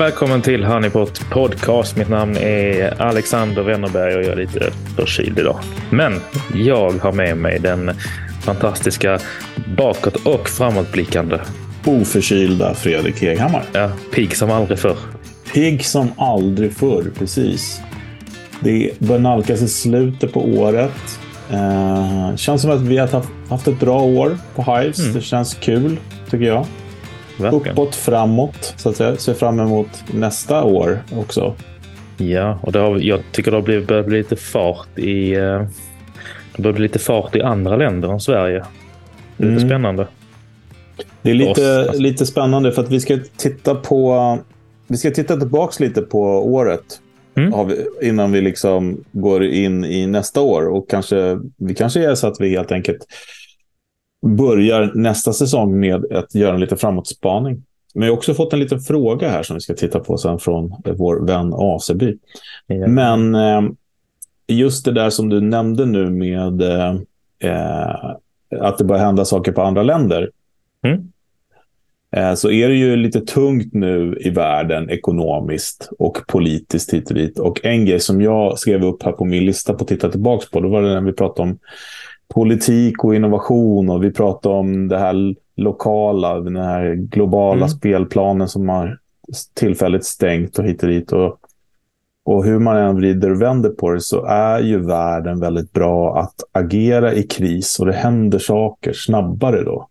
Och välkommen till Honeypot Podcast. Mitt namn är Alexander Wennerberg och jag är lite förkyld idag. Men jag har med mig den fantastiska bakåt och framåtblickande. Oförkylda Fredrik Heghammar. Ja, pigg som aldrig förr. Pigg som aldrig förr, precis. Det börjar nalkas i slutet på året. Eh, känns som att vi har haft ett bra år på Hives. Mm. Det känns kul, tycker jag. Verkligen. Uppåt, framåt, så att säga. Ser fram emot nästa år också. Ja, och det har, jag tycker det har blivit, börjat bli lite fart i... Eh, det börjar bli lite fart i andra länder än Sverige. Lite mm. spännande. Det är lite, alltså. lite spännande för att vi ska titta på... Vi ska titta tillbaka lite på året. Mm. Vi, innan vi liksom går in i nästa år. Och kanske, vi kanske är så att vi helt enkelt börjar nästa säsong med att göra en liten framåtspaning. Men jag har också fått en liten fråga här som vi ska titta på sen från vår vän Aseby. Mm. Men eh, just det där som du nämnde nu med eh, att det börjar hända saker på andra länder. Mm. Eh, så är det ju lite tungt nu i världen ekonomiskt och politiskt hit och dit. Och en grej som jag skrev upp här på min lista på att titta tillbaka på, då var det när vi pratade om politik och innovation och vi pratar om det här lokala, den här globala mm. spelplanen som har tillfälligt stängt och hit och dit. Och, och hur man än vrider och vänder på det så är ju världen väldigt bra att agera i kris och det händer saker snabbare då.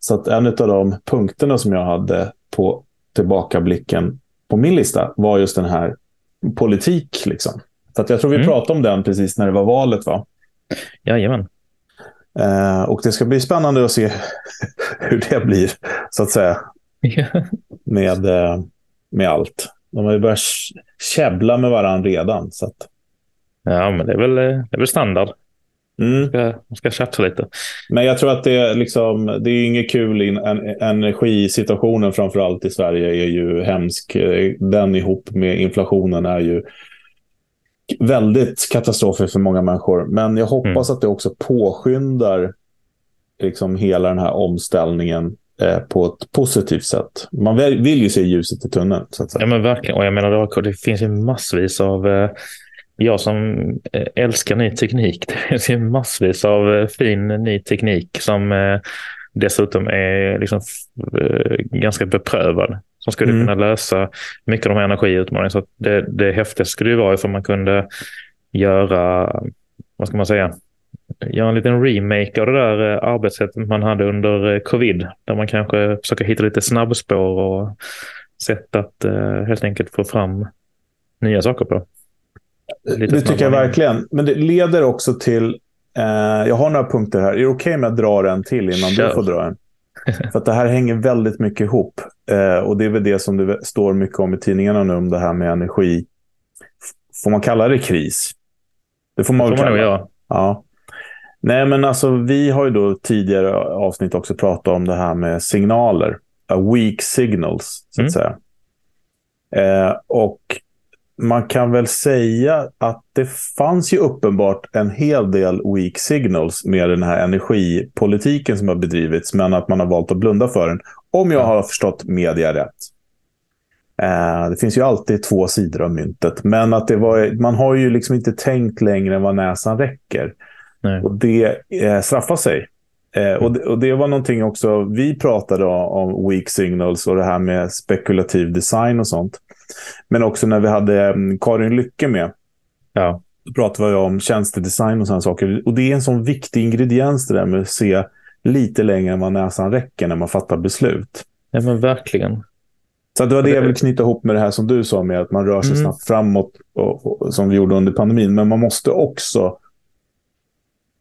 Så att en av de punkterna som jag hade på tillbakablicken på min lista var just den här politik. Liksom. Så att jag tror vi mm. pratade om den precis när det var valet. va? Jajamän. Eh, och det ska bli spännande att se hur det blir, så att säga. med, eh, med allt. De har ju börjat käbbla med varandra redan. Så att... Ja, men det är väl, eh, det är väl standard. Mm. Ska, ska tjafsa lite. Men jag tror att det är, liksom, det är inget kul. In, en, energisituationen framför allt i Sverige är ju hemsk. Den ihop med inflationen är ju väldigt katastrofer för många människor. Men jag hoppas mm. att det också påskyndar liksom hela den här omställningen eh, på ett positivt sätt. Man vill ju se ljuset i tunneln. Så att säga. Ja, men verkligen. Och jag menar, det finns ju massvis av... Eh, jag som eh, älskar ny teknik. Det finns ju massvis av eh, fin ny teknik som eh, dessutom är liksom, eh, ganska beprövad som skulle mm. kunna lösa mycket av de här energiutmaningarna. Så det, det häftigaste skulle ju vara ifall man kunde göra, vad ska man säga, göra en liten remake av det där eh, arbetssättet man hade under eh, covid. Där man kanske försöker hitta lite snabbspår och sätt att uh, helt enkelt få fram nya saker på. Lite det tycker jag verkligen. Men det leder också till, eh, jag har några punkter här. Är det okej okay med att dra den till innan Kör. du får dra den? För att det här hänger väldigt mycket ihop. Eh, och det är väl det som det står mycket om i tidningarna nu, om det här med energi. Får man kalla det kris? Det får man väl kalla det. Ja. ja. Nej, men alltså vi har ju då tidigare avsnitt också pratat om det här med signaler. A weak signals, så att mm. säga. Eh, och man kan väl säga att det fanns ju uppenbart en hel del weak signals med den här energipolitiken som har bedrivits, men att man har valt att blunda för den. Om jag har förstått media rätt. Eh, det finns ju alltid två sidor av myntet, men att det var, man har ju liksom inte tänkt längre än vad näsan räcker. Nej. Och det eh, straffar sig. Eh, och, det, och, det, var någonting också, vi pratade om weak signals och det här med spekulativ design och sånt. Men också när vi hade Karin Lycke med. Ja. Då pratade vi om tjänstedesign och sådana saker. Och det är en sån viktig ingrediens det där med att se lite längre än vad näsan räcker när man fattar beslut. Ja men verkligen. Så det var det jag ville knyta ihop med det här som du sa med att man rör sig mm. snabbt framåt och, och, som vi gjorde under pandemin. Men man måste också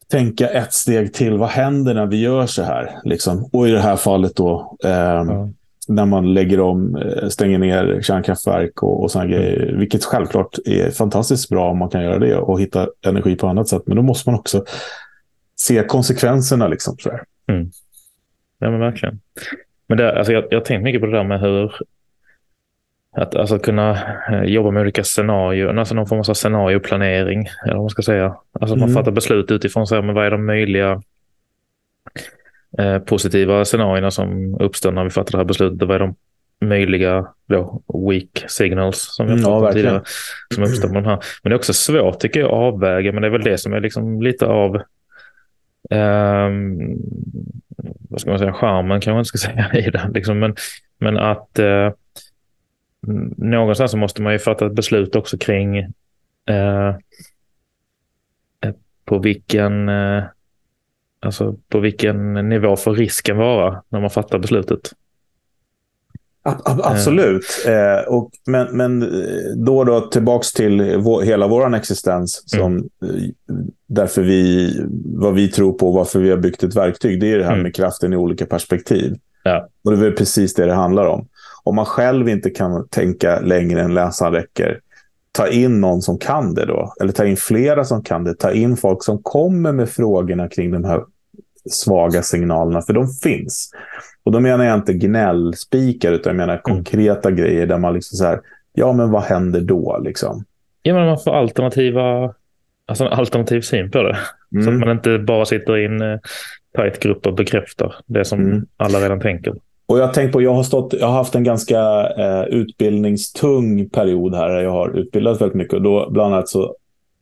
tänka ett steg till. Vad händer när vi gör så här? Liksom? Och i det här fallet då eh, ja när man lägger om, eh, stänger ner kärnkraftverk och, och sådana mm. grejer. Vilket självklart är fantastiskt bra om man kan göra det och hitta energi på annat sätt. Men då måste man också se konsekvenserna. Liksom, så mm. Ja, men verkligen. Men det, alltså, jag, jag har tänkt mycket på det där med hur att alltså, kunna eh, jobba med olika scenarier, alltså någon form av scenarioplanering. Eller vad man ska säga. Alltså att man mm. fattar beslut utifrån så här, men vad är de möjliga Eh, positiva scenarierna som uppstår när vi fattar det här beslutet. Vad är de möjliga då, weak signals som jag mm, pratade om tidigare. Som uppstår med de här. Men det är också svårt tycker jag att avväga, men det är väl det som är liksom lite av um, vad ska man säga, charmen kanske man inte ska säga i det. Liksom. Men, men att uh, någonstans så måste man ju fatta ett beslut också kring uh, på vilken uh, alltså på vilken nivå får risken vara när man fattar beslutet. Absolut. Eh, och, men, men eh, då då tillbaks till vår, hela vår existens. Som, mm. Eh, därför vi, vad vi tror på och varför vi har byggt ett verktyg. Det är det här mm. med kraften i olika perspektiv. Ja. Och det är precis det det handlar om. Om man själv inte kan tänka längre än läsaren räcker. Ta in någon som kan det då. Eller ta in flera som kan det. Ta in folk som kommer med frågorna kring de här svaga signalerna. För de finns. Och då menar jag inte gnällspikar, utan jag menar mm. konkreta mm. grejer där man liksom så här, ja men vad händer då liksom? Ja, men man får alternativa, alltså en alternativ syn på det. Mm. Så att man inte bara sitter i en eh, tajt grupp och bekräftar det som mm. alla redan tänker. Och jag tänkt på, jag har, stått, jag har haft en ganska eh, utbildningstung period här. Jag har utbildat väldigt mycket och då bland annat så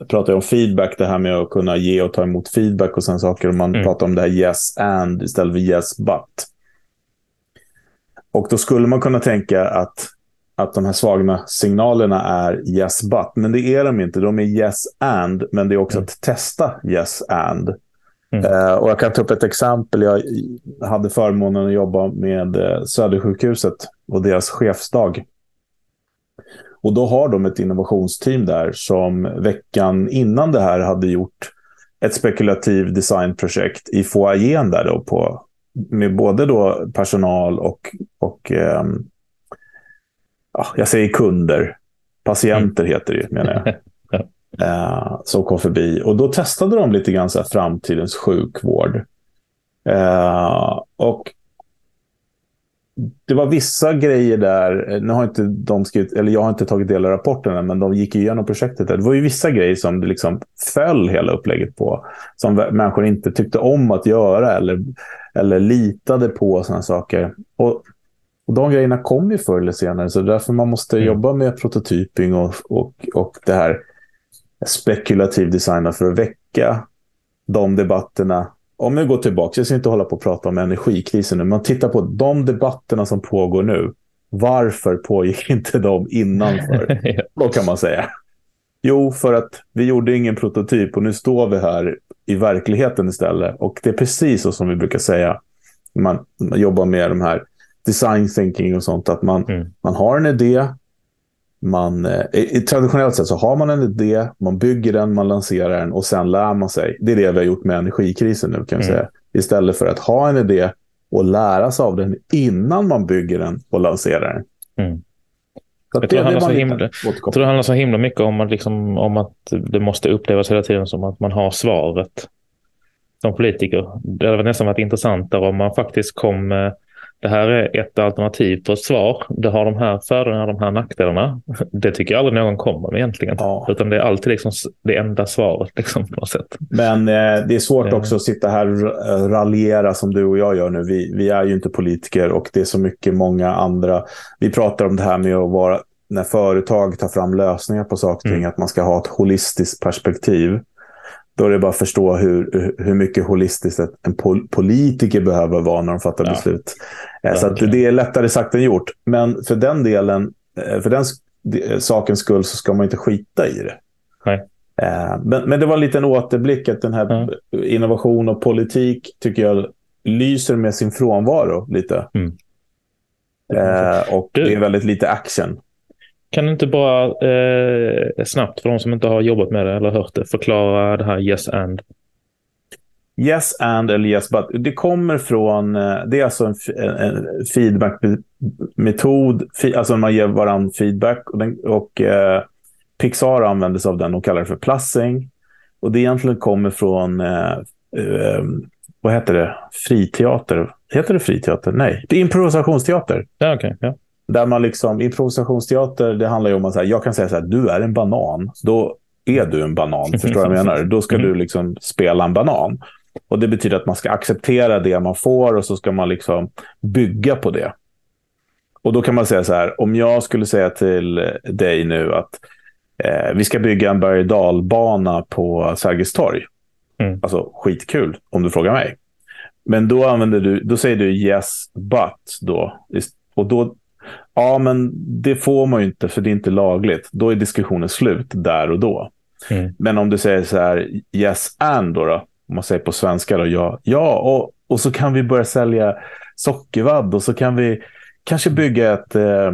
pratar jag om feedback, det här med att kunna ge och ta emot feedback och sen saker. Och man mm. pratar om det här yes and istället för yes but. Och då skulle man kunna tänka att, att de här svaga signalerna är yes but. Men det är de inte. De är yes and. Men det är också mm. att testa yes and. Mm. Uh, och jag kan ta upp ett exempel. Jag hade förmånen att jobba med uh, Södersjukhuset och deras chefsdag. Och då har de ett innovationsteam där som veckan innan det här hade gjort ett spekulativ designprojekt i foajén där då på med både då personal och, och eh, ja, jag säger kunder. Patienter mm. heter det ju, menar jag. eh, som kom förbi. Och då testade de lite grann så här, framtidens sjukvård. Eh, och det var vissa grejer där, nu har inte de skrivit, eller jag har inte tagit del av rapporterna, men de gick igenom projektet. Det var ju vissa grejer som det liksom föll hela upplägget på. Som människor inte tyckte om att göra eller, eller litade på sådana saker. Och, och de grejerna kom ju förr eller senare, så därför man måste mm. jobba med prototyping och, och, och det här spekulativ design för att väcka de debatterna om vi går tillbaka, jag ska inte hålla på att prata om energikrisen nu, men titta på de debatterna som pågår nu. Varför pågick inte de innanför? Då kan man säga. Jo, för att vi gjorde ingen prototyp och nu står vi här i verkligheten istället. Och det är precis så som vi brukar säga. Man, man jobbar med de här design thinking och sånt. Att man, mm. man har en idé, man, eh, traditionellt sett så har man en idé, man bygger den, man lanserar den och sen lär man sig. Det är det vi har gjort med energikrisen nu kan vi mm. säga. Istället för att ha en idé och lära sig av den innan man bygger den och lanserar den. Mm. Jag, tror det, det, så himla, jag tror det handlar så himla mycket om att, liksom, om att det måste upplevas hela tiden som att man har svaret som politiker. Det hade nästan varit intressantare om man faktiskt kom det här är ett alternativ på ett svar. Det har de här fördelarna, de här nackdelarna. Det tycker jag aldrig någon kommer med egentligen. Ja. Utan det är alltid liksom det enda svaret liksom, på något sätt. Men eh, det är svårt också att sitta här och raljera som du och jag gör nu. Vi, vi är ju inte politiker och det är så mycket många andra. Vi pratar om det här med att vara när företag tar fram lösningar på saker och ting, mm. att man ska ha ett holistiskt perspektiv. Då är det bara att förstå hur, hur mycket holistiskt en politiker behöver vara när de fattar ja. beslut. Eh, så att det är lättare sagt än gjort. Men för den delen, eh, för den sakens skull så ska man inte skita i det. Nej. Eh, men, men det var en liten återblick att den här mm. innovation och politik tycker jag lyser med sin frånvaro lite. Mm. Eh, och du, det är väldigt lite action. Kan du inte bara eh, snabbt för de som inte har jobbat med det eller hört det förklara det här yes and? Yes and eller yes but. Det kommer från, eh, det är alltså en, en feedback-metod, alltså man ger varandra feedback och, den, och eh, Pixar använder sig av den och kallar det för plussing. Och det egentligen kommer från, eh, eh, vad heter det, friteater? Heter det friteater? Nej, det är improvisationsteater. Ja, okay, ja. Där man liksom, improvisationsteater, det handlar ju om att här, jag kan säga så här, du är en banan. Då är du en banan, förstår du vad jag menar? Då ska mm. du liksom spela en banan. Och Det betyder att man ska acceptera det man får och så ska man liksom bygga på det. Och då kan man säga så här, om jag skulle säga till dig nu att eh, vi ska bygga en berg dalbana på Sergels torg. Mm. Alltså skitkul om du frågar mig. Men då använder du, då säger du yes but då. Och då, ja men det får man ju inte för det är inte lagligt. Då är diskussionen slut där och då. Mm. Men om du säger så här yes and då, då om man säger på svenska då, ja, ja och, och så kan vi börja sälja sockervadd och så kan vi kanske bygga ett eh,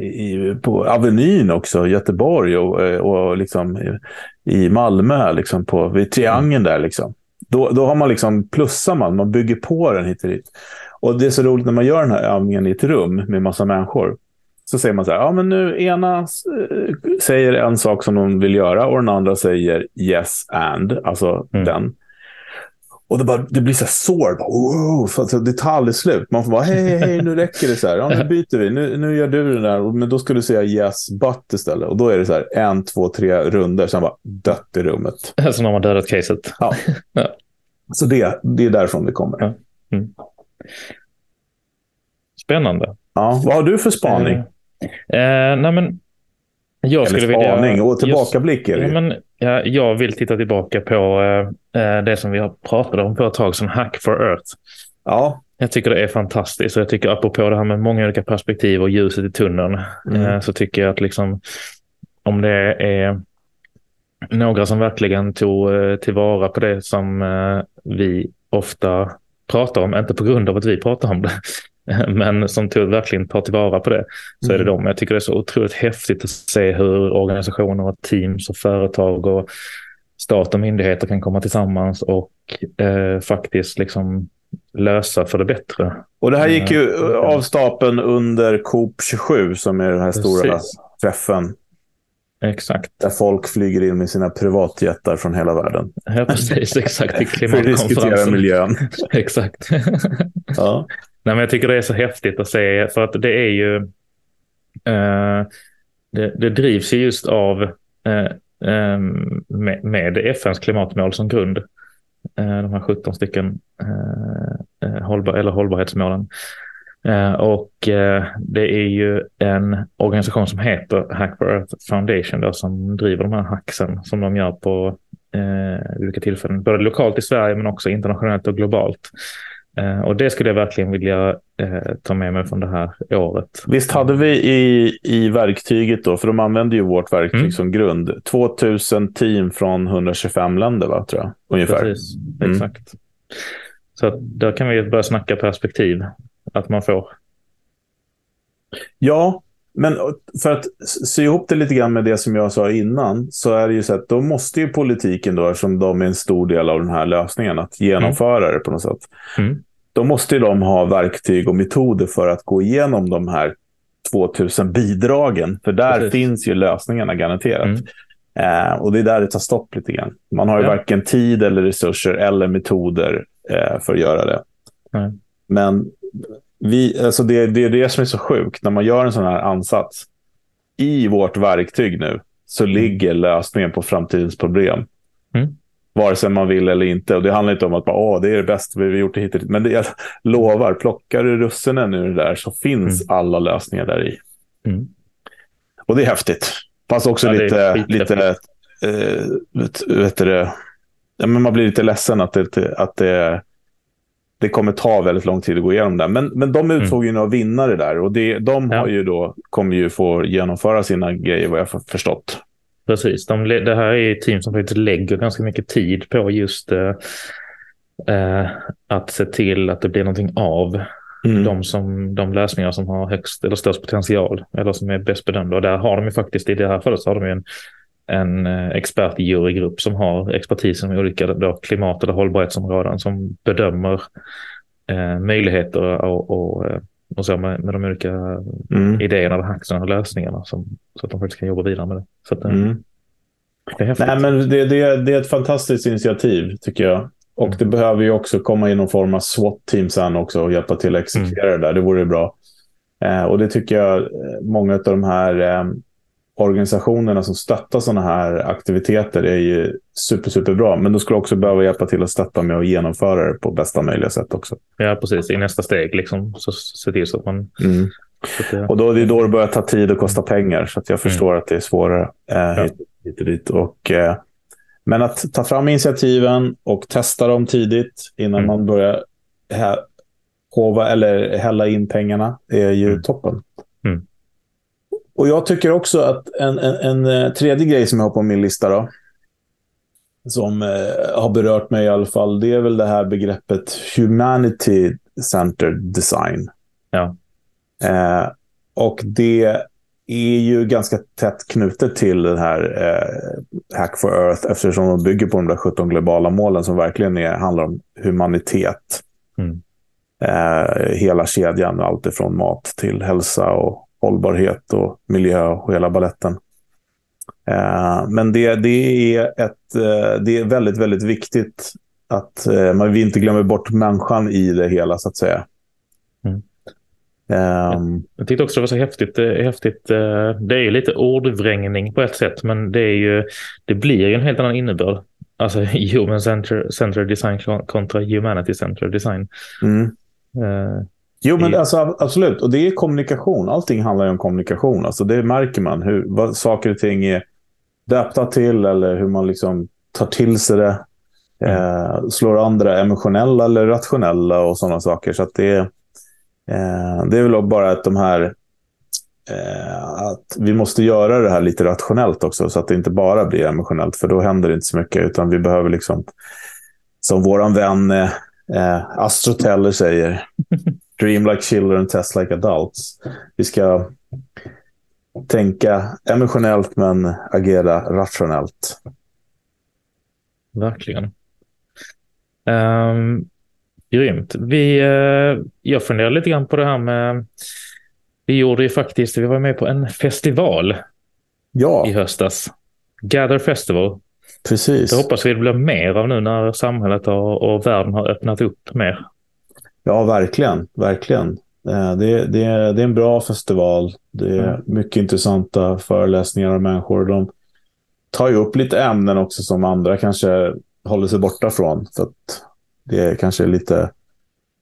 i, på Avenyn också, Göteborg och, eh, och liksom i, i Malmö, liksom på, vid Triangeln där. Liksom. Då, då har man liksom, plussar man, man bygger på den hit och dit. Och det är så roligt när man gör den här övningen i ett rum med massa människor. Så säger man så här, ja men nu ena äh, säger en sak som de vill göra och den andra säger yes and, alltså mm. den. Och det, bara, det blir så här sår. Bara, wow, det tar aldrig slut. Man får bara, hej, hej, hej, nu räcker det. så här. Ja, nu byter vi. Nu, nu gör du det där. Men då ska du säga yes, but istället. Och då är det så här, en, två, tre runder. Sen bara dött i rummet. Som har man dödat caset. Ja. ja. Så det, det är därifrån det kommer. Ja. Mm. Spännande. Ja, vad har du för spaning? Eh, eh, nej men, jag Eller skulle spaning vilja, och tillbakablick är det ja, men, ja, Jag vill titta tillbaka på eh, eh, det som vi har pratat om på ett tag som Hack for Earth. Ja. Jag tycker det är fantastiskt och jag tycker apropå det här med många olika perspektiv och ljuset i tunneln mm. eh, så tycker jag att liksom om det är några som verkligen tog eh, tillvara på det som vi ofta pratar om, inte på grund av att vi pratar om det, men som tog, verkligen tar tillvara på det, så mm. är det mm. de. Jag tycker det är så otroligt häftigt att se hur organisationer och teams och företag och stat och myndigheter kan komma tillsammans och eh, faktiskt liksom lösa för det bättre. Och det här gick ju eh, av stapeln under COP 27 som är den här Precis. stora träffen Exakt. Där folk flyger in med sina privatjättar från hela världen. Ja, precis. Exakt. I För att diskutera miljön. exakt. ja. Nej, men jag tycker det är så häftigt att se, för att det är ju... Eh, det, det, drivs ju just av eh, eh med, med, FNs klimatmål som grund. Eh, de här 17 stycken eh, eh, hållbar, eller hållbarhetsmålen. Uh, och uh, det är ju en organisation som heter Hack for Earth Foundation då, som driver de här hacksen som de gör på uh, olika tillfällen, både lokalt i Sverige men också internationellt och globalt. och det skulle jag verkligen vilja ta med mig från det här året. Visst hade vi i, i verktyget då, för de använder ju vårt verktyg mm. som grund, 2000 team från 125 länder, va, tror jag, ungefär. Precis, mm. exakt. Så där kan vi börja snacka perspektiv att man får. Ja, men för att sy ihop det lite grann med det som jag sa innan så är det ju så att då måste ju politiken då, eftersom de är en stor del av den här lösningen, att genomföra mm. det på något sätt. Mm. Då måste ju de ha verktyg och metoder för att gå igenom de här 2000 bidragen. För där Precis. finns ju lösningarna garanterat. Mm. Eh, och det är där det tar stopp lite grann. Man har ju ja. varken tid eller resurser eller metoder eh, för att göra det. Men vi, alltså det, det är det som är så sjukt när man gör en sån här ansats. I vårt verktyg nu så mm. ligger lösningen på framtidens problem. Mm. Vare sig man vill eller inte. Och Det handlar inte om att bara, Åh, det är det bästa vi har gjort hittills. Men det, jag lovar, plockar du russinen ur det där så finns mm. alla lösningar där i. Mm. Och det är häftigt. Fast också ja, lite, lite äh, vet, vet det, ja, men man blir lite ledsen att det, att det det kommer ta väldigt lång tid att gå igenom det. Men, men de mm. utsåg ju några vinnare där och det, de ja. har ju då, kommer ju få genomföra sina grejer vad jag har förstått. Precis, de, det här är ett team som faktiskt lägger ganska mycket tid på just eh, eh, att se till att det blir någonting av mm. de, som, de lösningar som har högst eller störst potential eller som är bäst bedömda. Och där har de ju faktiskt, i det här fallet så har de ju en en eh, expertjurygrupp som har expertis inom olika då, klimat eller hållbarhetsområden som bedömer eh, möjligheter och, och, eh, och så med, med de olika mm. idéerna, hacksen och lösningarna som, så att de faktiskt kan jobba vidare med det. Så att, eh, mm. det, är Nej, men det, det, det är ett fantastiskt initiativ tycker jag. Och mm. det behöver ju också komma in någon form av SWAT-team sen också och hjälpa till att exekvera mm. det där. Det vore bra. Eh, och det tycker jag många av de här eh, organisationerna som stöttar sådana här aktiviteter är ju super, superbra. Men då skulle också behöva hjälpa till att stötta med att genomföra det på bästa möjliga sätt också. Ja, precis. I nästa steg liksom, så se till så att man mm. Och då är det då det börjar ta tid och kosta pengar. Så jag förstår mm. att det är svårare eh, ja. hit, och dit. Och, eh, men att ta fram initiativen och testa dem tidigt innan mm. man börjar hova, eller hälla in pengarna är ju mm. toppen. Och jag tycker också att en, en, en, eh, tredje grej som jag har på min lista då, som eh, har berört mig i alla fall, det är väl det här begreppet humanity centered design. Ja. Eh, och det är ju ganska tätt knutet till den här eh, Hack for Earth eftersom de bygger på de där 17 globala målen som verkligen är, handlar om humanitet. Mm. Eh, hela kedjan, allt ifrån mat till hälsa och hållbarhet och miljö och hela balletten. Eh, men det, det, är ett, eh, det är väldigt, väldigt viktigt att eh, man vi inte glömmer bort människan i det hela, så att säga. Mm. Um, jag tyckte också det var så häftigt. häftigt. Det är ju lite ordvrängning på ett sätt, men det, är ju, det blir ju en helt annan innebörd. Alltså human center, center design kontra humanity center design. Mm. Uh, jo, men alltså, absolut. Och det är kommunikation. Allting handlar ju om kommunikation. Alltså, det märker man. Hur vad saker och ting är döpta till eller hur man liksom tar till sig det. Mm. Eh, slår andra emotionella eller rationella och sådana saker. Så det, eh, det är väl bara att de här eh, att vi måste göra det här lite rationellt också så att det inte bara blir emotionellt för då händer det inte så mycket utan vi behöver liksom som våran vän eh, Astro Teller säger Dream like children, test like adults. Vi ska tänka emotionellt men agera rationellt. Verkligen. Um, grymt. Vi, uh, jag funderar lite grann på det här med... Vi gjorde ju faktiskt, vi var med på en festival ja. i höstas. Gather Festival. Precis. Det hoppas vi det blir mer av nu när samhället och, och världen har öppnat upp mer. Ja, verkligen. Verkligen. Eh, det, det, det är en bra festival. Det är mm. mycket intressanta föreläsningar av människor. De tar ju upp lite ämnen också som andra kanske håller sig borta från. För att det är kanske lite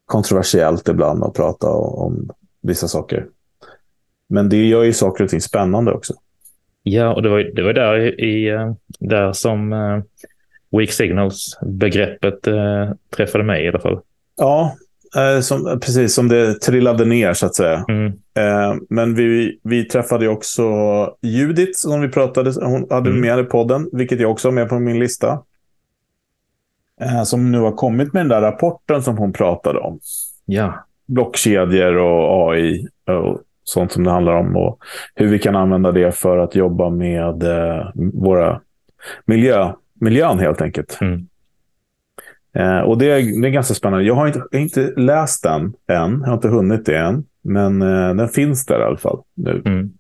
kontroversiellt ibland att prata om vissa saker. Men det gör ju saker och ting spännande också. Ja, och det var, det var där, i, eh, där som uh, Weak Signals-begreppet uh, träffade mig i alla fall. Ja, Eh, som, precis som det trillade ner så att säga. Mm. Eh, men vi, vi träffade också Judith som vi pratade Hon hade mm. med i podden, vilket jag också har med på min lista. Eh, som nu har kommit med den där rapporten som hon pratade om. Ja. Blockkedjor och AI och sånt som det handlar om. Och hur vi kan använda det för att jobba med eh, våra miljö, miljön helt enkelt. Mm. Eh, och det är, det är ganska spännande. Jag har inte, jag har inte läst den än. Jag har inte hunnit det än. Men eh, den finns där i alla fall nu. Mm.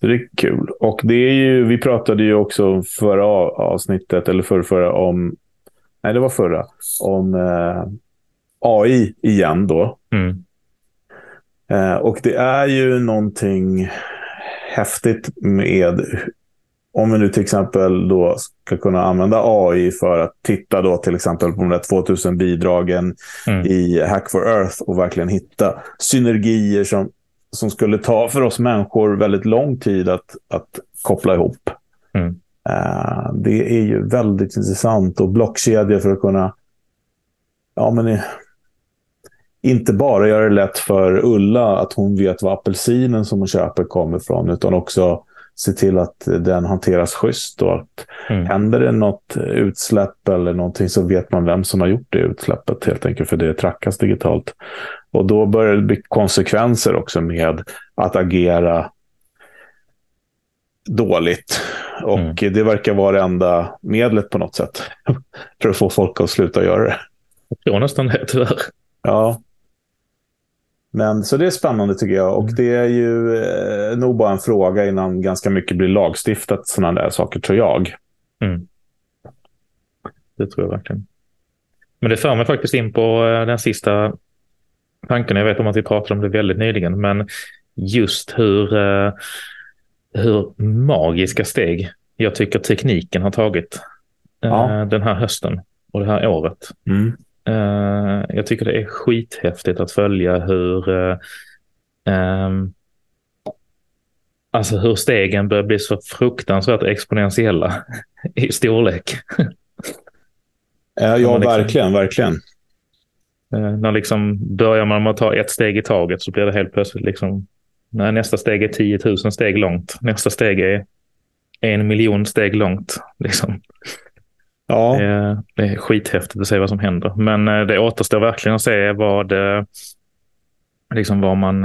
Så det är kul. Och det är ju, vi pratade ju också förra avsnittet, eller förra, förra om... Nej, det var förra. Om eh, AI igen då. Mm. Eh, och det är ju någonting häftigt med om vi nu till exempel då ska kunna använda AI för att titta då till exempel på de där 2000 bidragen mm. i Hack for Earth och verkligen hitta synergier som, som skulle ta för oss människor väldigt lång tid att, att koppla ihop. Mm. Uh, det är ju väldigt intressant och blockkedjor för att kunna ja, men, inte bara göra det lätt för Ulla att hon vet var apelsinen som hon köper kommer ifrån utan också se till att den hanteras schysst och att mm. händer det något utsläpp eller någonting så vet man vem som har gjort det utsläppet helt enkelt för det trackas digitalt. Och då börjar det bli konsekvenser också med att agera dåligt. Och mm. det verkar vara det enda medlet på något sätt för att få folk att sluta göra det. Jag tror nästan det tyvärr. Ja, men, så det är spännande tycker jag. Och mm. det är ju eh, nog bara en fråga innan ganska mycket blir lagstiftat sådana där saker, tror jag. Mm. Det tror jag verkligen. Men det för mig faktiskt in på eh, den sista tanken. Jag vet om att vi pratade om det väldigt nyligen, men just hur, eh, hur magiska steg jag tycker tekniken har tagit eh, ja. den här hösten och det här året. Mm. Uh, jag tycker det är skithäftigt att följa hur uh, um, alltså hur stegen börjar bli så fruktansvärt exponentiella i storlek. Ja, ja liksom, verkligen, verkligen. Eh, när liksom börjar man med att ta ett steg i taget så blir det helt plötsligt liksom, när nästa steg är 10 000 steg långt. Nästa steg är en miljon steg långt. Liksom. Ja. Det är, det är skithäftigt att se vad som händer. Men eh, det återstår verkligen att se vad, eh, liksom var, man,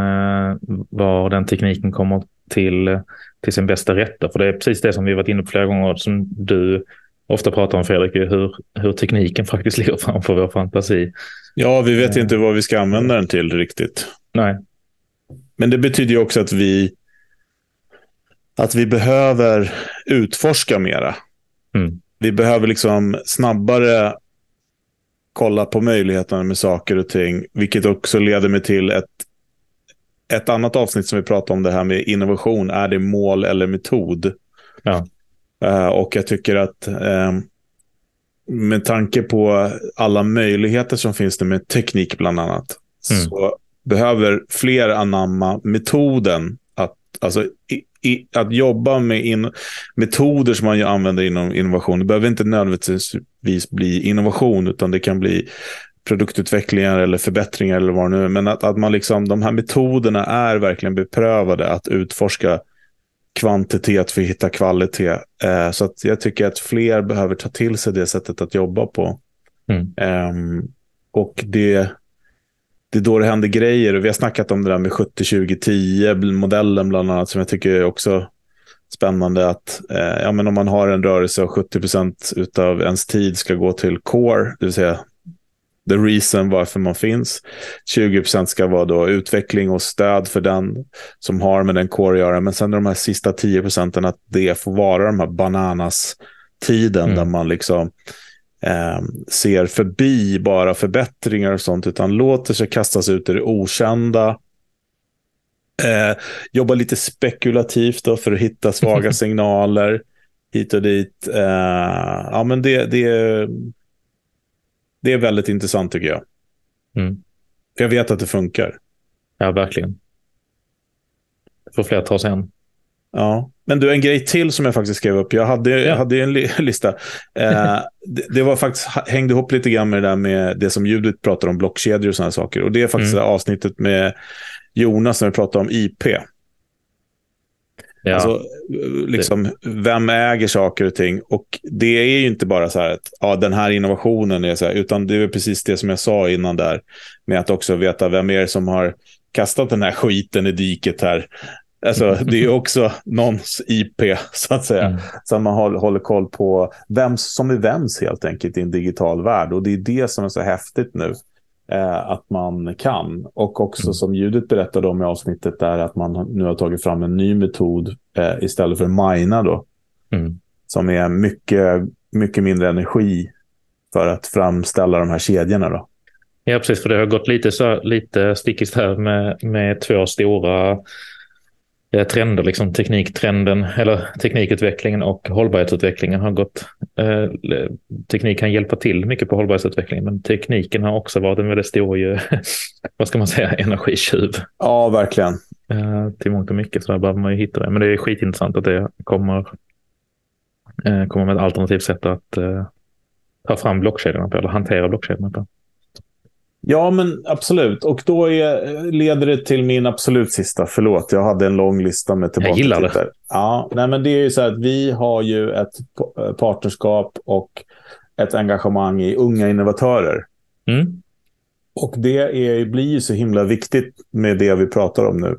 var den tekniken kommer till, till sin bästa rätta. För det är precis det som vi varit inne på flera gånger, som du ofta pratar om Fredrik, hur, hur tekniken faktiskt ligger framför vår fantasi. Ja, vi vet inte vad vi ska använda den till riktigt. Nej. Men det betyder ju också att vi, att vi behöver utforska mera. Mm. Vi behöver liksom snabbare kolla på möjligheterna med saker och ting. Vilket också leder mig till ett, ett annat avsnitt som vi pratar om det här med innovation. Är det mål eller metod? Ja. Uh, och jag tycker att uh, med tanke på alla möjligheter som finns det med teknik bland annat, mm. så behöver fler anamma metoden att, alltså, i, att jobba med in, metoder som man använder inom innovation. Det behöver inte nödvändigtvis bli innovation, utan det kan bli produktutvecklingar eller förbättringar eller vad det nu är. Men att, att man liksom, de här metoderna är verkligen beprövade att utforska kvantitet för att hitta kvalitet. Eh, så att jag tycker att fler behöver ta till sig det sättet att jobba på. Mm. Eh, och det, det är då det händer grejer. Och vi har snackat om det där med 70-20-10 modellen bland annat som jag tycker är också spännande. att eh, ja, men Om man har en rörelse och 70 procent av ens tid ska gå till core, det vill säga the reason varför man finns. 20% ska vara då utveckling och stöd för den som har med den core att göra. Men sen de här sista 10 procenten att det får vara de här bananas-tiden mm. där man liksom eh, ser förbi bara förbättringar och sånt, utan låter sig kastas ut i det okända. Eh, jobba lite spekulativt då för att hitta svaga signaler hit och dit. Eh, ja, men det, det, det är väldigt intressant tycker jag. Mm. Jag vet att det funkar. Ja, verkligen. Det får fler ta sig an. Ja, men du, en grej till som jag faktiskt skrev upp. Jag hade, ja. hade en li lista. Eh, det, det, var faktiskt, hängde ihop lite grann med det där med det som Judith pratar om, blockkedjor och sådana saker. Och det är faktiskt mm. avsnittet med Jonas när vi pratar om IP. Ja. Alltså, liksom, vem äger saker och ting? Och det är ju inte bara så här att ja, den här innovationen är så här, utan det är precis det som jag sa innan där. Med att också veta vem är det som har kastat den här skiten i diket här. Alltså, det är också någons IP, så att säga. Mm. Så man håller, håller koll på vem som är vems helt enkelt i en digital värld. Och det är det som är så häftigt nu eh, att man kan. Och också mm. som Judith berättade om i avsnittet där att man nu har tagit fram en ny metod eh, istället för mina då. Mm. Som är mycket, mycket mindre energi för att framställa de här kedjorna då. Ja, precis. För det har gått lite, så, lite stick i stäv med, med två stora Eh, trender, liksom tekniktrenden eller teknikutvecklingen och hållbarhetsutvecklingen har gått. Eh, teknik kan hjälpa till mycket på hållbarhetsutvecklingen, men tekniken har också varit en väldigt stor, ju, vad ska man säga, energitjuv. Ja, verkligen. Eh, till mångt och mycket, så där behöver man ju hitta det. Men det är skitintressant att det kommer, eh, kommer med ett alternativt sätt att ta fram blockkedjorna på eller hantera blockkedjorna på. Ja, men absolut. Och då är, leder det till min absolut sista. Förlåt, jag hade en lång lista med tillbaka. Jag gillar det. Ja, nej, men det är ju så att vi har ju ett partnerskap och ett engagemang i unga innovatörer. Mm. Och det är, blir ju så himla viktigt med det vi pratar om nu.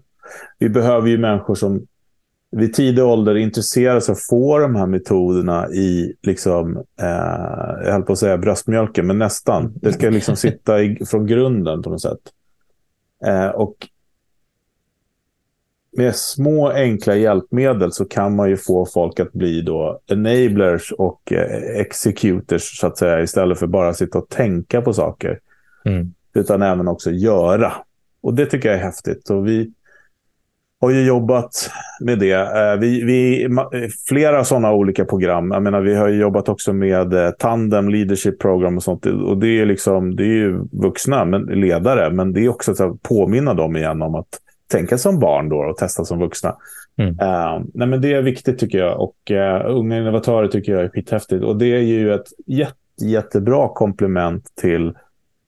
Vi behöver ju människor som vid tidig ålder intresserar sig och får de här metoderna i, liksom, eh, jag höll på att säga bröstmjölken, men nästan. Det ska liksom sitta i, från grunden på något sätt. Eh, och med små enkla hjälpmedel så kan man ju få folk att bli då enablers och eh, executors så att säga istället för bara sitta och tänka på saker. Mm. Utan även också göra. Och det tycker jag är häftigt. Och vi, har ju jobbat med det. Eh, vi, vi, flera sådana olika program. Jag menar, vi har jobbat också med eh, Tandem Leadership Program och sånt. Och det är, liksom, det är ju vuxna men, ledare, men det är också att påminna dem igen om att tänka som barn då och testa som vuxna. Mm. Uh, nej, men det är viktigt tycker jag och uh, unga innovatörer tycker jag är skithäftigt. Och det är ju ett jätte, jättebra komplement till,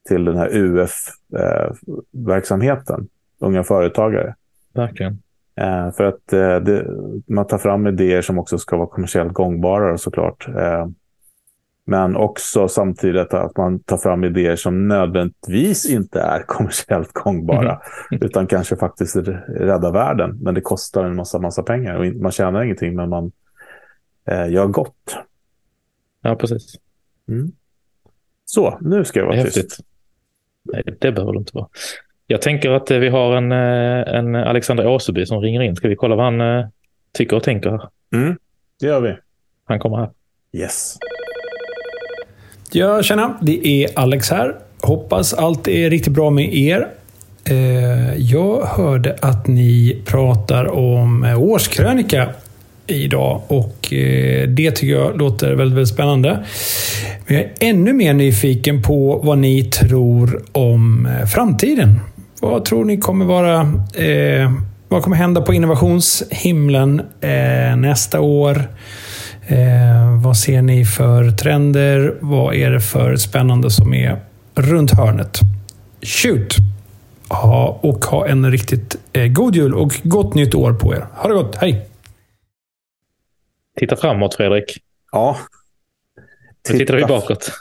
till den här UF-verksamheten, uh, unga företagare. Verkligen. Uh, för att det, man tar fram idéer som också ska vara kommersiellt gångbara såklart. Men också samtidigt att man tar fram idéer som nödvändigtvis inte är kommersiellt gångbara. Mm. Utan kanske faktiskt räddar världen. Men det kostar en massa, massa pengar. Och man tjänar ingenting men man eh, gör gott. Ja, precis. Mm. Så, nu ska jag vara Häftigt. tyst. Nej, det behöver det inte vara. Jag tänker att vi har en, eh, en Alexander Åseby som ringer in. Ska vi kolla vad han eh, tycker och tänker? Mm, det gör vi. Han kommer här. Yes. Ja, tjena. Det är Alex här. Hoppas allt är riktigt bra med er. Eh, jag hörde att ni pratar om årskrönika idag och eh, det tycker jag låter väldigt, väldigt spännande. Men jag är ännu mer nyfiken på vad ni tror om eh, framtiden. Vad tror ni kommer vara... vad kommer hända på innovationshimlen nästa år? Eh, vad ser ni för trender? Vad är det för spännande som är runt hörnet? Shoot! Ja, och ha en riktigt eh, god jul och gott nytt år på er. Ha det gott, hej! Titta framåt Fredrik. Ja. Nu tittar vi bakåt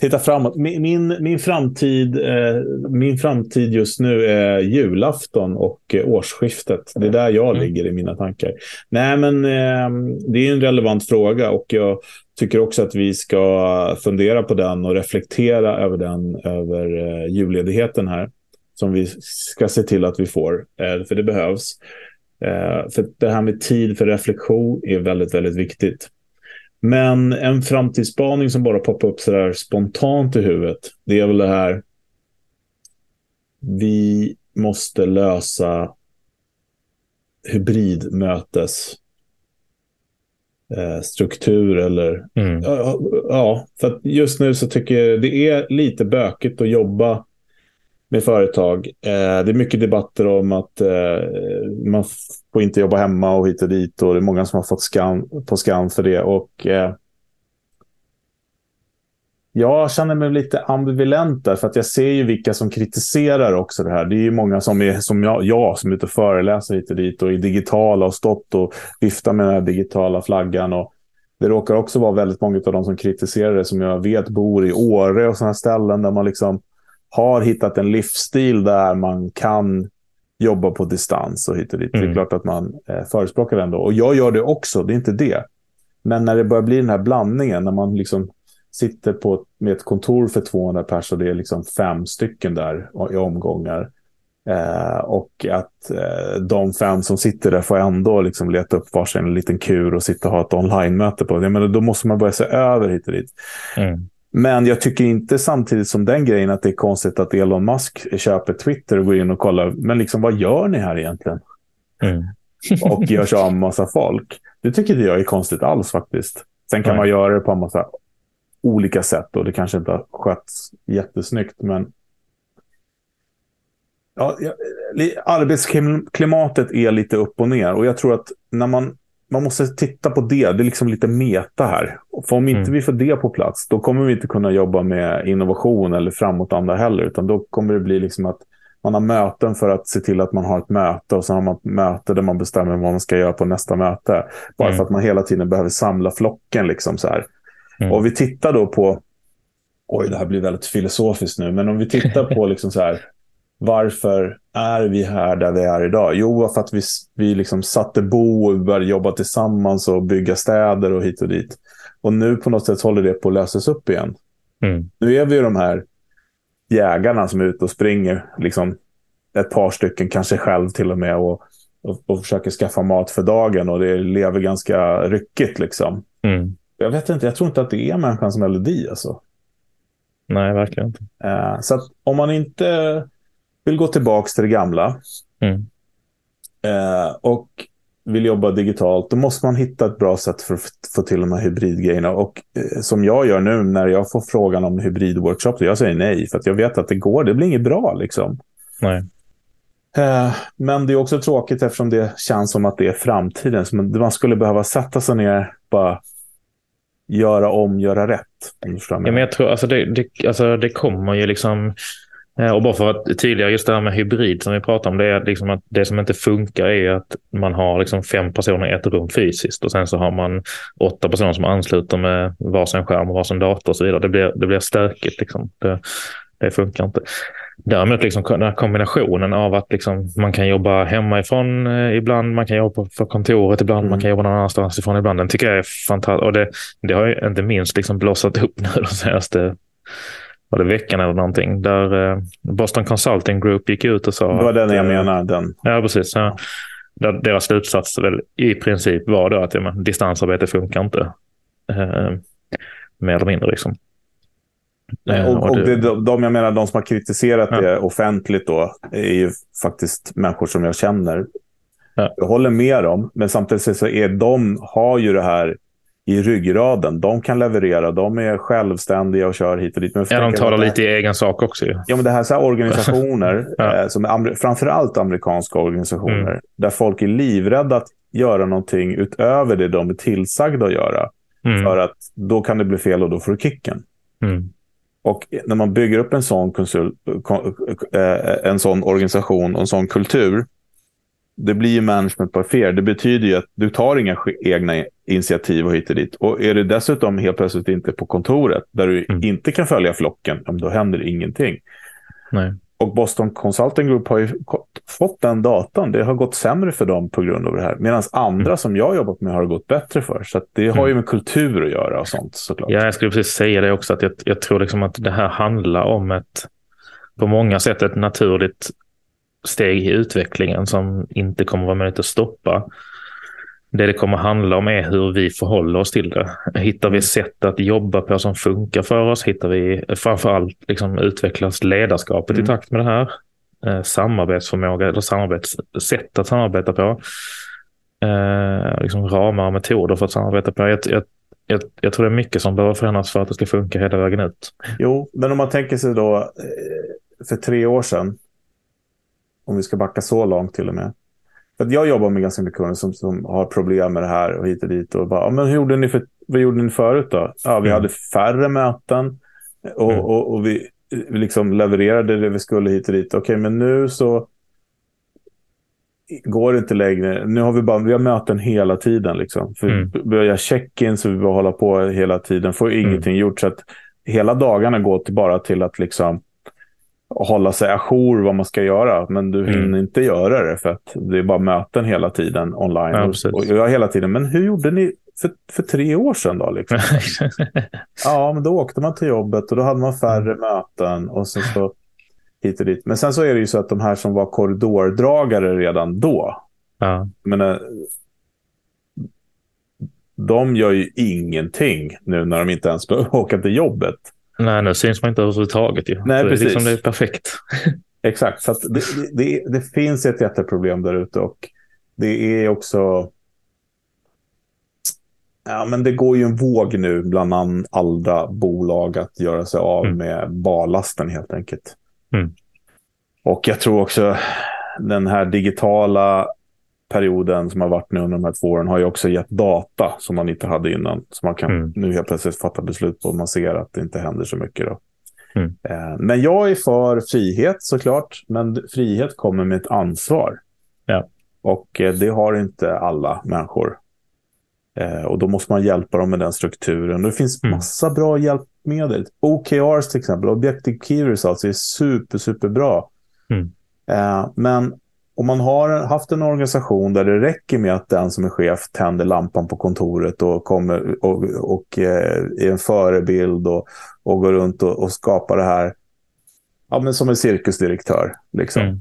titta framåt. Min, min, min, framtid, eh, min framtid just nu är julafton och eh, årsskiftet. Det är där jag mm. ligger i mina tankar. Nej, men eh, det är en relevant fråga och jag tycker också att vi ska fundera på den och reflektera över den över eh, julledigheten här. Som vi ska se till att vi får, eh, för det behövs. Eh, för det här med tid för reflektion är väldigt, väldigt viktigt. Men en framtidsspaning som bara poppar upp så där spontant i huvudet, det är väl det här. Vi måste lösa hybridmötes eh, eller mm. ja, ja, för just nu så tycker jag det är lite bökigt att jobba med företag. Eh, det är mycket debatter om att eh, man får inte jobba hemma och hit och dit. Och det är många som har fått skam, på skam för det. Och, eh, jag känner mig lite ambivalent där, för att jag ser ju vilka som kritiserar också det här. Det är ju många som är som jag, jag som är ute och föreläser hit och dit och är digitala och stått och viftar med den här digitala flaggan. Och det råkar också vara väldigt många av de som kritiserar det som jag vet bor i Åre och sådana ställen där man liksom har hittat en livsstil där man kan jobba på distans och hit och dit. Mm. Det är mm. klart att man eh, förespråkar det ändå. Och jag gör det också, det är inte det. Men när det börjar bli den här blandningen, när man liksom sitter på, med ett kontor för 200 personer och det är liksom fem stycken där i omgångar. Eh, och att eh, de fem som sitter där får ändå liksom leta upp varsin liten kur och sitta och ha ett online-möte på. Jag menar, då måste man börja se över hit och dit. Mm. Men jag tycker inte samtidigt som den grejen att det är konstigt att Elon Musk köper Twitter och går in och kollar. Men liksom vad gör ni här egentligen? Mm. och gör sig av med massa folk. Det tycker inte jag är konstigt alls faktiskt. Sen kan Nej. man göra det på en massa olika sätt och det kanske inte har skötts jättesnyggt. Men ja, arbetsklimatet är lite upp och ner och jag tror att när man man måste titta på det. Det är liksom lite meta här. För om inte mm. vi får det på plats, då kommer vi inte kunna jobba med innovation eller framåtanda heller. Utan då kommer det bli liksom att man har möten för att se till att man har ett möte och sen har man ett möte där man bestämmer vad man ska göra på nästa möte. Bara mm. för att man hela tiden behöver samla flocken. Liksom så här. Mm. Och vi tittar då på, oj det här blir väldigt filosofiskt nu, men om vi tittar på liksom så här, varför är vi här där vi är idag? Jo, för att vi, vi liksom satte bo och började jobba tillsammans och bygga städer och hit och dit. Och nu på något sätt håller det på att lösas upp igen. Mm. Nu är vi ju de här jägarna som är ute och springer, liksom ett par stycken, kanske själv till och med, och, och, och försöker skaffa mat för dagen och det lever ganska ryckigt. Liksom. Mm. Jag vet inte, jag tror inte att det är människans melodi. Alltså. Nej, verkligen inte. Uh, så om man inte vill gå tillbaka till det gamla mm. eh, och vill jobba digitalt, då måste man hitta ett bra sätt för att få till de här hybridgrejerna. Och eh, som jag gör nu när jag får frågan om hybridworkshop, jag säger nej, för att jag vet att det går, det blir inget bra liksom. Nej. Eh, men det är också tråkigt eftersom det känns som att det är framtiden. Man skulle behöva sätta sig ner bara göra om, göra rätt. Ja, men jag tror alltså det, det, alltså det kommer ju liksom och bara för att tydliggöra just det här med hybrid som vi pratar om, det är liksom att det som inte funkar är att man har liksom fem personer i ett rum fysiskt och sen så har man åtta personer som ansluter med varsin skärm och varsin dator och så vidare. Det blir, det blir stökigt. Liksom. Det, det funkar inte. Däremot liksom den här kombinationen av att liksom man kan jobba hemifrån eh, ibland, man kan jobba för kontoret ibland, mm. man kan jobba någon annanstans ifrån ibland. Den tycker jag är fantastisk. Och det, det har ju inte minst liksom blossat upp nu de senaste var det veckan eller någonting, där eh, Boston Consulting Group gick ut och sa... Det var den jag eh, menar. Den. Ja, precis. Ja. Där deras slutsats väl i princip var då att ja, men, distansarbete funkar inte. Eh, mer eller mindre liksom. Nej, och, och det, de, jag menar, de som har kritiserat ja. det offentligt då, är ju faktiskt människor som jag känner. Ja. Jag håller med dem, men samtidigt så är de, har ju det här i ryggraden. De kan leverera, de är självständiga och kör hit och dit. Men ja, de talar lite i egen sak också. Ju. Ja, men det här, så här organisationer, ja. eh, som är framförallt amerikanska organisationer, mm. där folk är livrädda att göra någonting utöver det de är tillsagda att göra. Mm. För att då kan det bli fel och då får du kicken. Mm. Och när man bygger upp en sån, konsul, eh, en sån organisation och en sån kultur det blir ju management by fear. Det betyder ju att du tar inga egna initiativ och hit och dit. Och är du dessutom helt plötsligt inte på kontoret där du mm. inte kan följa flocken, då händer ingenting. Nej. Och Boston Consulting Group har ju fått den datan. Det har gått sämre för dem på grund av det här. Medan andra mm. som jag har jobbat med har gått bättre för. Så det har ju mm. med kultur att göra och sånt såklart. Ja, jag skulle precis säga det också. att Jag, jag tror liksom att det här handlar om ett på många sätt ett naturligt steg i utvecklingen som inte kommer vara möjligt att stoppa. Det det kommer handla om är hur vi förhåller oss till det. Hittar vi sätt att jobba på som funkar för oss? Hittar vi framförallt liksom utvecklas ledarskapet mm. i takt med det här? Eh, samarbetsförmåga eller samarbetssätt att samarbeta på. Eh, liksom ramar och metoder för att samarbeta på. Jag, jag, jag, jag, tror det är mycket som behöver förändras för att det ska funka hela vägen ut. Jo, men om man tänker sig då eh, för tre år sedan om vi ska backa så långt till och med. För jag jobbar med ganska mycket kunder som, som har problem med det här och hit och dit. Och bara, men hur gjorde ni för, vad gjorde ni förut då? Ja, vi mm. hade färre möten och, mm. och, och vi, vi liksom levererade det vi skulle hit och dit. Okej, men nu så går det inte längre. Nu har vi bara vi har möten hela tiden. Liksom. För mm. Börjar check-in så vi bara hålla på hela tiden. Får mm. ingenting gjort. Så att hela dagarna går till bara till att liksom hålla sig ajour vad man ska göra. Men du hinner mm. inte göra det för att det är bara möten hela tiden online. Ja, och jag hela tiden, men hur gjorde ni för, för tre år sedan då? Liksom? ja, men då åkte man till jobbet och då hade man färre mm. möten och sen så hit och dit. Men sen så är det ju så att de här som var korridordragare redan då. Ja. Men, de gör ju ingenting nu när de inte ens behöver åka till jobbet. Nej, nu syns man inte överhuvudtaget. Ju. Nej, precis. Det är, liksom, det är perfekt. Exakt, så det, det, det, finns ett jätteproblem där ute och det är också... Ja, men det går ju en våg nu bland andra bolag att göra sig av mm. med barlasten helt enkelt. Mm. Och jag tror också den här digitala perioden som har varit nu under de här två åren har ju också gett data som man inte hade innan. Så man kan mm. nu helt plötsligt fatta beslut på om man ser att det inte händer så mycket. Då. Mm. Eh, men jag är för frihet såklart, men frihet kommer med ett ansvar. Ja. Och eh, det har inte alla människor. Eh, och då måste man hjälpa dem med den strukturen. Det finns mm. massa bra hjälpmedel. OKRs till exempel, Objective Key Results, är super, super bra. Mm. Men om man har haft en organisation där det räcker med att den som är chef tänder lampan på kontoret och, kommer, och, och eh, är en förebild och, och går runt och, och, skapar det här ja, men som en cirkusdirektör. Liksom. Mm.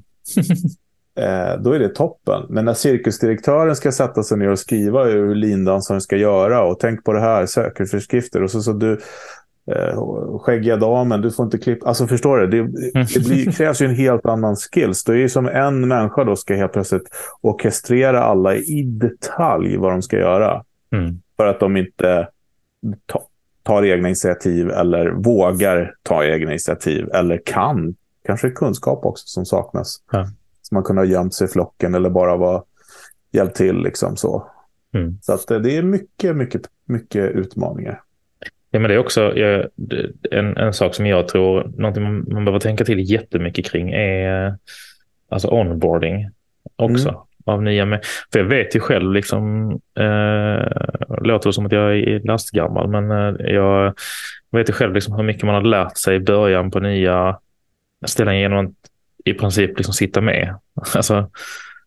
eh, då är det toppen. Men när cirkusdirektören ska sätta sig ner och skriva hur lindansaren ska göra och tänk på det här, säkerhetsföreskrifter och så, så du eh, skäggiga damen, du får inte klippa. Alltså förstår du? Det, det blir, krävs ju en helt annan skills. Det är ju som en människa då ska helt plötsligt orkestrera alla i detalj vad de ska göra. Mm. För att de inte ta, tar egna initiativ eller vågar ta egna initiativ eller kan. Kanske kunskap också som saknas. Ja. Så man kunde ha gömt sig i flocken eller bara vara hjälpt till. Liksom, så mm. så att, det är mycket, mycket, mycket utmaningar. Ja, men det är också en, en sak som jag tror, någonting man, man behöver tänka till jättemycket kring är alltså onboarding också. Mm. Av nya med. För jag vet ju själv, liksom, eh, låter det som att jag är lastgammal, men eh, jag vet ju själv liksom hur mycket man har lärt sig i början på nya ställen genom att i princip liksom sitta med. Alltså,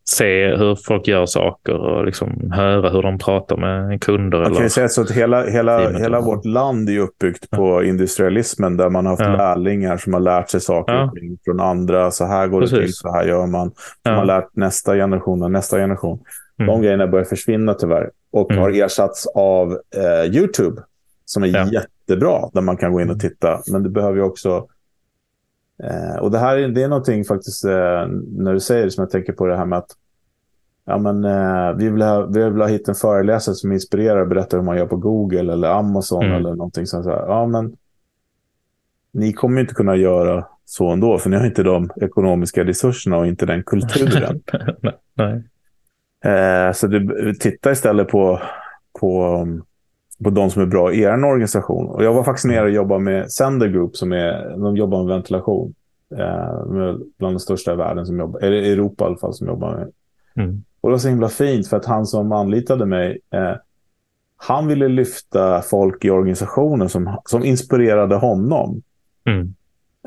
se hur folk gör saker och liksom höra hur de pratar med kunder. Man kan ju säga så att hela, hela, hela vårt land är uppbyggt ja. på industrialismen där man har haft ja. lärlingar som har lärt sig saker ja. från andra. Så här går Precis. det till, så här gör man. Som ja. har lärt nästa generation och nästa generation. Mm. De grejerna börjar försvinna tyvärr och mm. har ersatts av eh, YouTube som är jättebra där man kan gå in och mm. titta. Men det behöver ju också Eh, och det här är, det är någonting faktiskt, eh, när du säger det, som jag tänker på det här med att ja, men, eh, vi, vill ha, vi vill ha hit en föreläsare som inspirerar och berättar hur man gör på Google eller Amazon mm. eller någonting sånt. Här. Ja, men ni kommer inte kunna göra så ändå, för ni har inte de ekonomiska resurserna och inte den kulturen. Nej. Eh, så du, titta istället på, på, på de som är bra i er organisation. Och jag var faktiskt nere och jobbade med Sender Group, som är, de jobbar med ventilation. Eh, bland de största i världen, som jobbar, eller Europa i alla fall, som jobbar med. Mm. Och det var så himla fint, för att han som anlitade mig, eh, han ville lyfta folk i organisationen som, som inspirerade honom. Mm.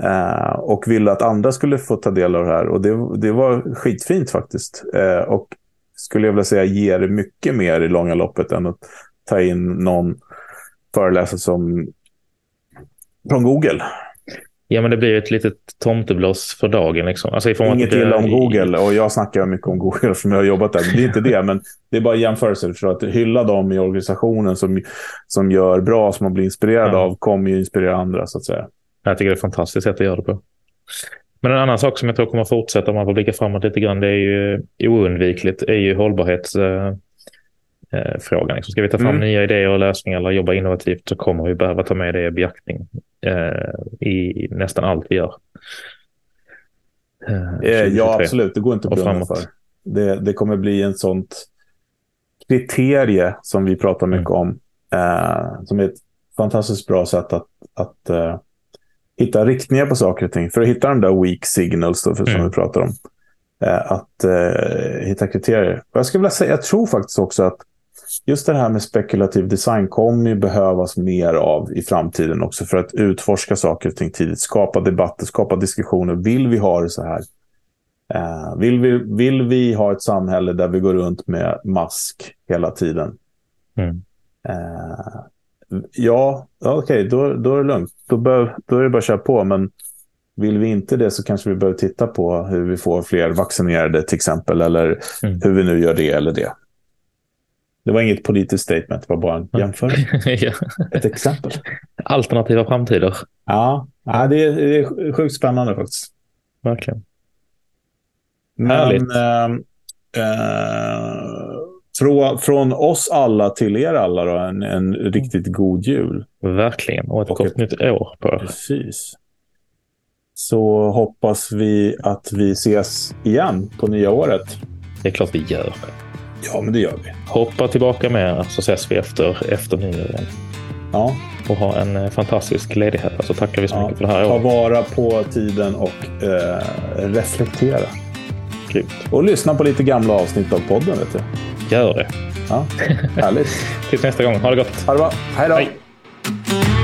Eh, och ville att andra skulle få ta del av det här. Och det, det var skitfint faktiskt. Eh, och skulle jag vilja säga ger mycket mer i långa loppet än att ta in någon föreläsare som från Google. Ja, men det blir ett litet tomteblås för dagen. Liksom. Alltså, Inget illa om Google och jag snackar mycket om Google som jag har jobbat där. Det är inte det, men det är bara jämförelser. För att hylla dem i organisationen som, som gör bra, som man blir inspirerad ja. av, kommer ju inspirera andra så att säga. Jag tycker det är ett fantastiskt sätt att göra det på. Men en annan sak som jag tror kommer fortsätta om man får blicka framåt lite grann, det är ju oundvikligt, är ju hållbarhets eh, frågan. Liksom, ska vi ta fram mm. nya idéer och lösningar eller jobba innovativt så kommer vi behöva ta med det i beaktning eh, i nästan allt vi gör. Eh, eh ja, absolut. Det går inte att blunda för. Det, det kommer bli en sånt kriterie som vi pratar mycket mm. om. Eh, som är ett fantastiskt bra sätt att, att uh, hitta riktningar på saker och ting. För att hitta de där weak signals då, för, som mm. vi pratar om. Uh, att uh, hitta kriterier. Jag skulle vilja säga, jag tror faktiskt också att just det här med spekulativ design kommer ju behövas mer av i framtiden också för att utforska saker och ting tidigt, skapa debatter, skapa diskussioner. Vill vi ha det så här? Uh, vill, vi, vill vi ha ett samhälle där vi går runt med mask hela tiden? Mm. Uh, ja, okej, okay, då, då är det lugnt. Då, bör, då är det bara att köra på. Men vill vi inte det så kanske vi behöver titta på hur vi får fler vaccinerade till exempel. Eller mm. hur vi nu gör det eller det. Det var inget politiskt statement, det var bara en jämförelse. ja. Ett exempel. Alternativa framtider. Ja, ja det, är, det är sjukt spännande faktiskt. Verkligen. Men, äh, från, från oss alla till er alla då, en, en riktigt god jul. Verkligen, och ett och gott ett, nytt år på Precis. Så hoppas vi att vi ses igen på nya året. Det är klart vi gör. Ja, men det gör vi. Hoppa tillbaka med så ses vi efter, efter nyår igen. Ja. Och ha en eh, fantastisk ledighet. Så alltså, tackar vi så ja. mycket för det här året. Ta vara på tiden och eh, reflektera. Grymt. Och lyssna på lite gamla avsnitt av podden. Vet du. Gör det. Ja, härligt. Tills nästa gång. Ha det gott. Ha det bra. Hej då. Hej.